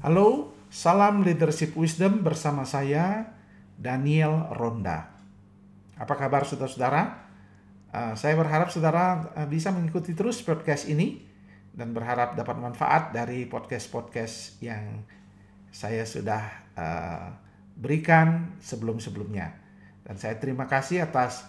Halo, salam leadership wisdom bersama saya Daniel Ronda. Apa kabar saudara-saudara? Uh, saya berharap saudara uh, bisa mengikuti terus podcast ini dan berharap dapat manfaat dari podcast-podcast yang saya sudah uh, berikan sebelum-sebelumnya. Dan saya terima kasih atas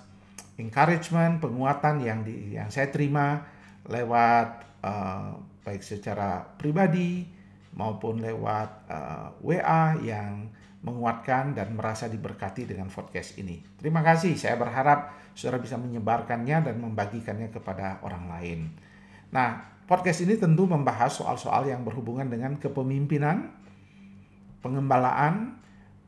encouragement, penguatan yang di, yang saya terima lewat uh, baik secara pribadi, maupun lewat uh, eh, WA yang menguatkan dan merasa diberkati dengan podcast ini. Terima kasih, saya berharap saudara bisa menyebarkannya dan membagikannya kepada orang lain. Nah, podcast ini tentu membahas soal-soal yang berhubungan dengan kepemimpinan, pengembalaan,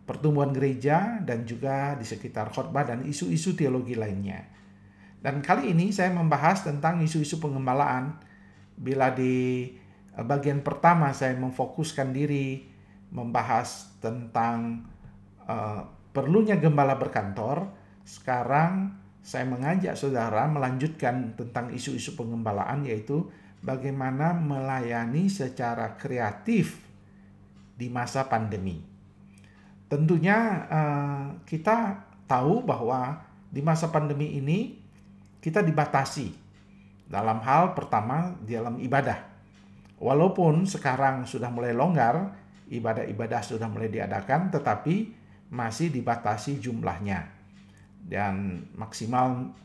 pertumbuhan gereja, dan juga di sekitar khotbah dan isu-isu teologi lainnya. Dan kali ini saya membahas tentang isu-isu pengembalaan. Bila di bagian pertama saya memfokuskan diri membahas tentang uh, perlunya gembala berkantor. Sekarang saya mengajak saudara melanjutkan tentang isu-isu pengembalaan yaitu bagaimana melayani secara kreatif di masa pandemi. Tentunya uh, kita tahu bahwa di masa pandemi ini kita dibatasi dalam hal pertama dalam ibadah Walaupun sekarang sudah mulai longgar, ibadah-ibadah sudah mulai diadakan, tetapi masih dibatasi jumlahnya. Dan maksimal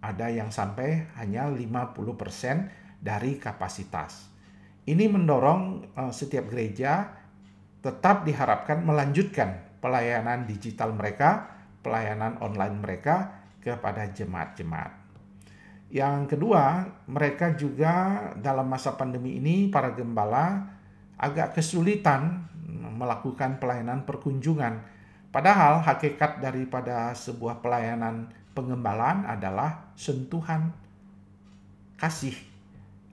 ada yang sampai hanya 50% dari kapasitas. Ini mendorong uh, setiap gereja tetap diharapkan melanjutkan pelayanan digital mereka, pelayanan online mereka kepada jemaat-jemaat. Yang kedua, mereka juga dalam masa pandemi ini para gembala agak kesulitan melakukan pelayanan perkunjungan. Padahal hakikat daripada sebuah pelayanan pengembalaan adalah sentuhan kasih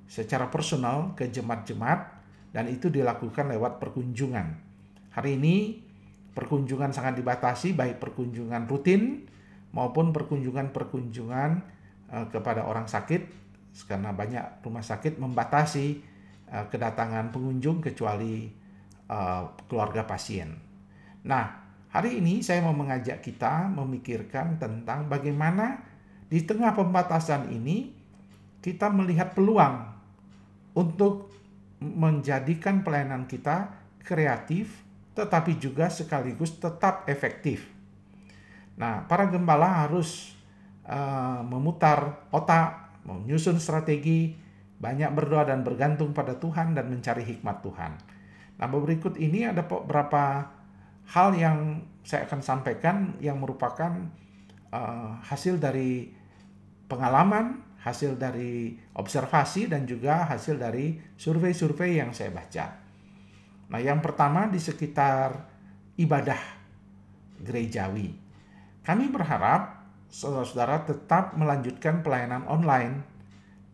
secara personal ke jemaat-jemaat dan itu dilakukan lewat perkunjungan. Hari ini perkunjungan sangat dibatasi baik perkunjungan rutin maupun perkunjungan-perkunjungan kepada orang sakit karena banyak rumah sakit membatasi uh, kedatangan pengunjung kecuali uh, keluarga pasien. Nah, hari ini saya mau mengajak kita memikirkan tentang bagaimana di tengah pembatasan ini kita melihat peluang untuk menjadikan pelayanan kita kreatif tetapi juga sekaligus tetap efektif. Nah, para gembala harus uh, memutar otak, menyusun strategi, banyak berdoa dan bergantung pada Tuhan dan mencari hikmat Tuhan. Nah, berikut ini ada beberapa hal yang saya akan sampaikan yang merupakan uh, hasil dari pengalaman, hasil dari observasi dan juga hasil dari survei-survei yang saya baca. Nah, yang pertama di sekitar ibadah gerejawi. Kami berharap saudara-saudara tetap melanjutkan pelayanan online,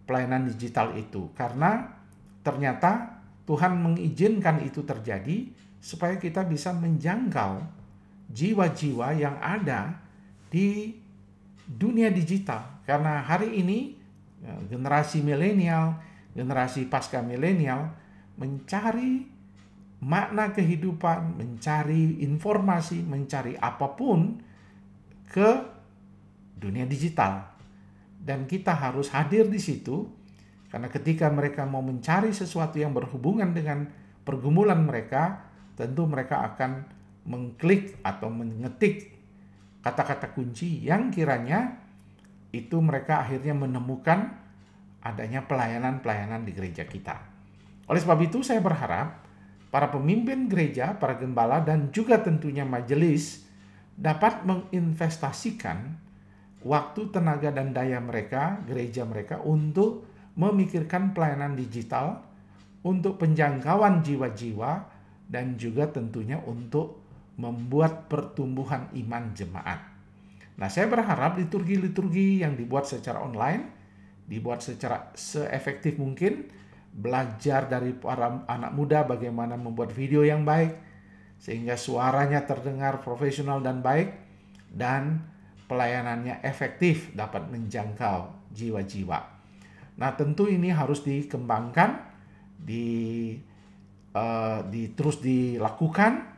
pelayanan digital itu, karena ternyata Tuhan mengizinkan itu terjadi supaya kita bisa menjangkau jiwa-jiwa yang ada di dunia digital. Karena hari ini ya, generasi milenial, generasi pasca milenial mencari makna kehidupan, mencari informasi, mencari apa pun ke dunia digital. Dan kita harus hadir di situ karena ketika mereka mau mencari sesuatu yang berhubungan dengan pergumulan mereka, tentu mereka akan mengklik atau mengetik kata-kata kunci yang kiranya itu mereka akhirnya menemukan adanya pelayanan-pelayanan di gereja kita. Oleh sebab itu saya berharap para pemimpin gereja, para gembala dan juga tentunya majelis dapat menginvestasikan waktu, tenaga, dan daya mereka, gereja mereka, untuk memikirkan pelayanan digital, untuk penjangkauan jiwa-jiwa, dan juga tentunya untuk membuat pertumbuhan iman jemaat. Nah, saya berharap liturgi-liturgi yang dibuat secara online, dibuat secara seefektif mungkin, belajar dari para anak muda bagaimana membuat video yang baik, sehingga suaranya terdengar profesional dan baik, dan pelayanannya efektif dapat menjangkau jiwa-jiwa. Nah, tentu ini harus dikembangkan, di uh, di, terus dilakukan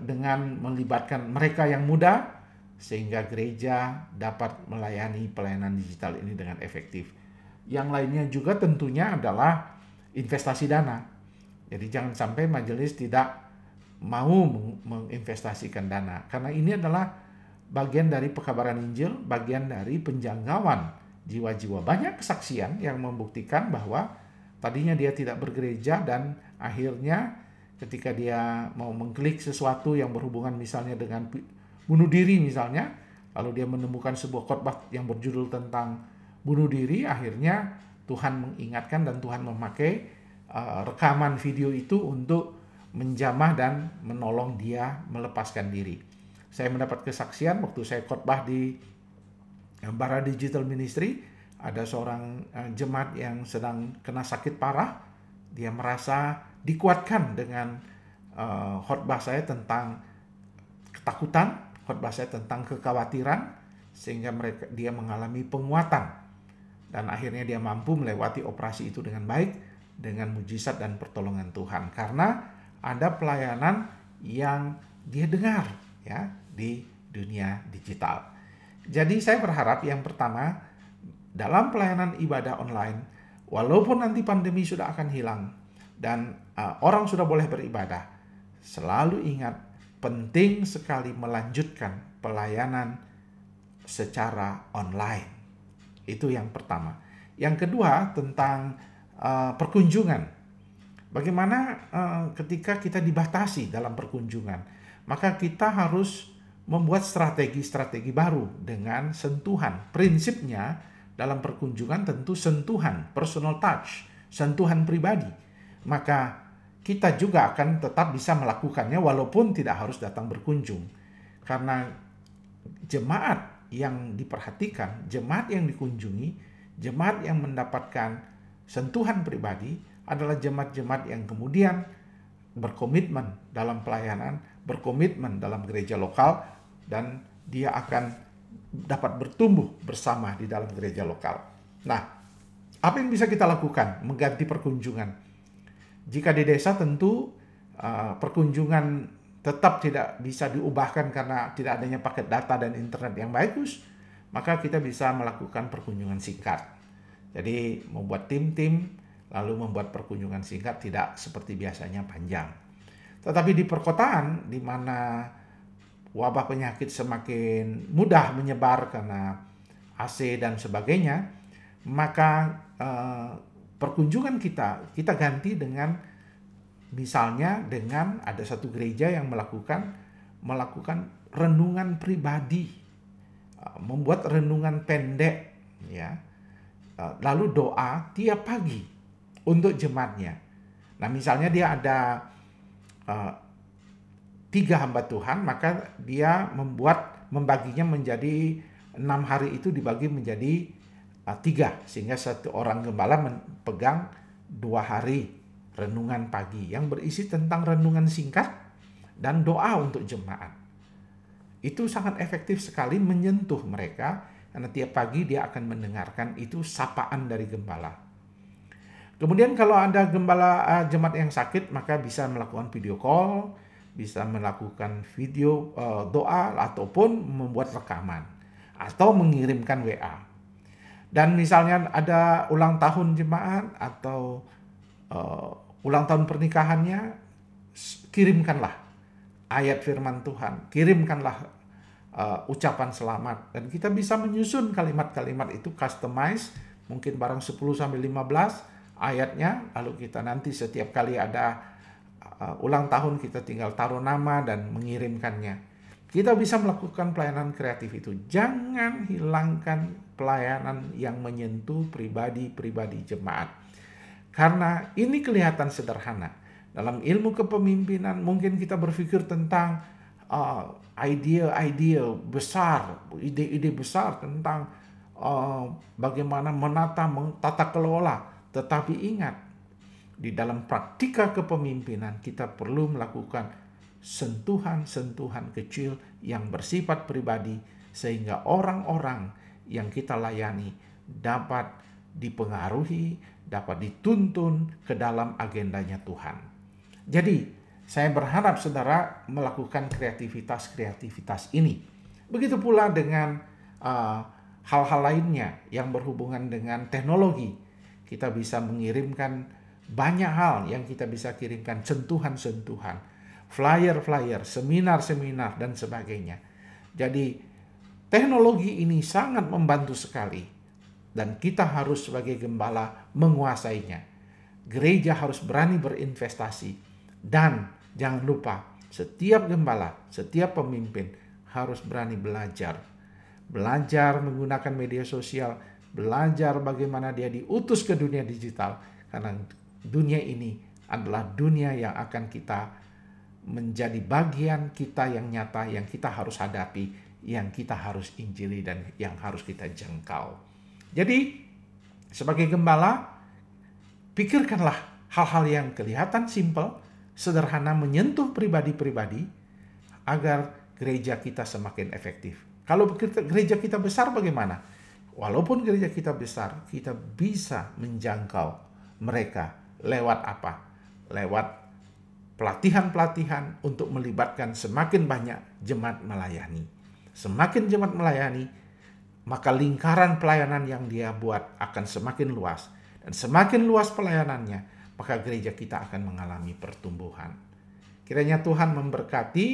dengan melibatkan mereka yang muda sehingga gereja dapat melayani pelayanan digital ini dengan efektif. Yang lainnya juga tentunya adalah investasi dana. Jadi jangan sampai majelis tidak mau menginvestasikan dana karena ini adalah bagian dari pekabaran Injil, bagian dari penjangkauan jiwa-jiwa. Banyak kesaksian yang membuktikan bahwa tadinya dia tidak bergereja dan akhirnya ketika dia mau mengklik sesuatu yang berhubungan misalnya dengan bunuh diri misalnya, lalu dia menemukan sebuah khotbah yang berjudul tentang bunuh diri, akhirnya Tuhan mengingatkan dan Tuhan memakai uh, rekaman video itu untuk menjamah dan menolong dia melepaskan diri. Saya mendapat kesaksian waktu saya khotbah di Bara Digital Ministry, ada seorang uh, jemaat yang sedang kena sakit parah, dia merasa dikuatkan dengan uh, khotbah saya tentang ketakutan, khotbah saya tentang kekhawatiran, sehingga mereka dia mengalami penguatan. Dan akhirnya dia mampu melewati operasi itu dengan baik dengan mujizat dan pertolongan Tuhan. Karena ada pelayanan yang dia dengar ya di dunia digital. Jadi saya berharap yang pertama dalam pelayanan ibadah online, walaupun nanti pandemi sudah akan hilang dan uh, orang sudah boleh beribadah, selalu ingat penting sekali melanjutkan pelayanan secara online. Itu yang pertama. Yang kedua tentang uh, perkunjungan. Bagaimana uh, ketika kita dibatasi dalam perkunjungan, maka kita harus membuat strategi-strategi baru dengan sentuhan. Prinsipnya dalam perkunjungan tentu sentuhan, personal touch, sentuhan pribadi. Maka kita juga akan tetap bisa melakukannya walaupun tidak harus datang berkunjung. Karena jemaat yang diperhatikan, jemaat yang dikunjungi, jemaat yang mendapatkan sentuhan pribadi adalah jemaat-jemaat yang kemudian berkomitmen dalam pelayanan, berkomitmen dalam gereja lokal dan dia akan dapat bertumbuh bersama di dalam gereja lokal. Nah, apa yang bisa kita lakukan mengganti perkunjungan? Jika di desa tentu uh, perkunjungan tetap tidak bisa diubahkan karena tidak adanya paket data dan internet yang bagus, maka kita bisa melakukan perkunjungan singkat. Jadi membuat tim-tim lalu membuat perkunjungan singkat tidak seperti biasanya panjang. Tetapi di perkotaan di mana wabah penyakit semakin mudah menyebar karena AC dan sebagainya, maka eh, perkunjungan kita kita ganti dengan misalnya dengan ada satu gereja yang melakukan melakukan renungan pribadi, eh, membuat renungan pendek, ya, eh, lalu doa tiap pagi untuk jemaatnya. Nah, misalnya dia ada uh, tiga hamba Tuhan, maka dia membuat membaginya menjadi enam hari itu dibagi menjadi uh, tiga, sehingga satu orang gembala pegang dua hari renungan pagi yang berisi tentang renungan singkat dan doa untuk jemaat. Itu sangat efektif sekali menyentuh mereka karena tiap pagi dia akan mendengarkan itu sapaan dari gembala. Kemudian kalau ada gembala uh, jemaat yang sakit maka bisa melakukan video call, bisa melakukan video uh, doa ataupun membuat rekaman atau mengirimkan WA. Dan misalnya ada ulang tahun jemaat atau uh, ulang tahun pernikahannya, kirimkanlah ayat firman Tuhan, kirimkanlah uh, ucapan selamat dan kita bisa menyusun kalimat-kalimat itu customize mungkin barang 10 sampai 15 ayatnya lalu kita nanti setiap kali ada uh, ulang tahun kita tinggal taruh nama dan mengirimkannya. Kita bisa melakukan pelayanan kreatif itu. Jangan hilangkan pelayanan yang menyentuh pribadi-pribadi jemaat. Karena ini kelihatan sederhana. Dalam ilmu kepemimpinan mungkin kita berpikir tentang uh, ide-ide besar, ide-ide besar tentang uh, bagaimana menata, tata kelola. Tetapi ingat, di dalam praktika kepemimpinan kita perlu melakukan sentuhan-sentuhan kecil yang bersifat pribadi sehingga orang-orang yang kita layani dapat dipengaruhi, dapat dituntun ke dalam agendanya Tuhan. Jadi, saya berharap saudara melakukan kreativitas-kreativitas ini. Begitu pula dengan uh, hal-hal uh, lainnya yang berhubungan dengan teknologi. Kita bisa mengirimkan banyak hal yang kita bisa kirimkan, sentuhan-sentuhan, flyer-flyer, seminar-seminar, dan sebagainya. Jadi, teknologi ini sangat membantu sekali, dan kita harus sebagai gembala menguasainya. Gereja harus berani berinvestasi, dan jangan lupa, setiap gembala, setiap pemimpin harus berani belajar. Belajar menggunakan media sosial, belajar bagaimana dia diutus ke dunia digital, karena dunia ini adalah dunia yang akan kita menjadi bagian kita yang nyata yang kita harus hadapi, yang kita harus injili dan yang harus kita jangkau. Jadi sebagai gembala pikirkanlah hal-hal yang kelihatan simpel, sederhana menyentuh pribadi-pribadi agar gereja kita semakin efektif. Kalau gereja kita besar bagaimana? Walaupun gereja kita besar, kita bisa menjangkau mereka Lewat apa? Lewat pelatihan-pelatihan untuk melibatkan semakin banyak jemaat melayani. Semakin jemaat melayani, maka lingkaran pelayanan yang dia buat akan semakin luas. Dan semakin luas pelayanannya, maka gereja kita akan mengalami pertumbuhan. Kiranya Tuhan memberkati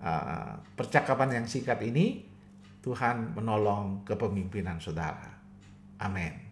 uh, percakapan yang singkat ini. Tuhan menolong kepemimpinan saudara. Amin.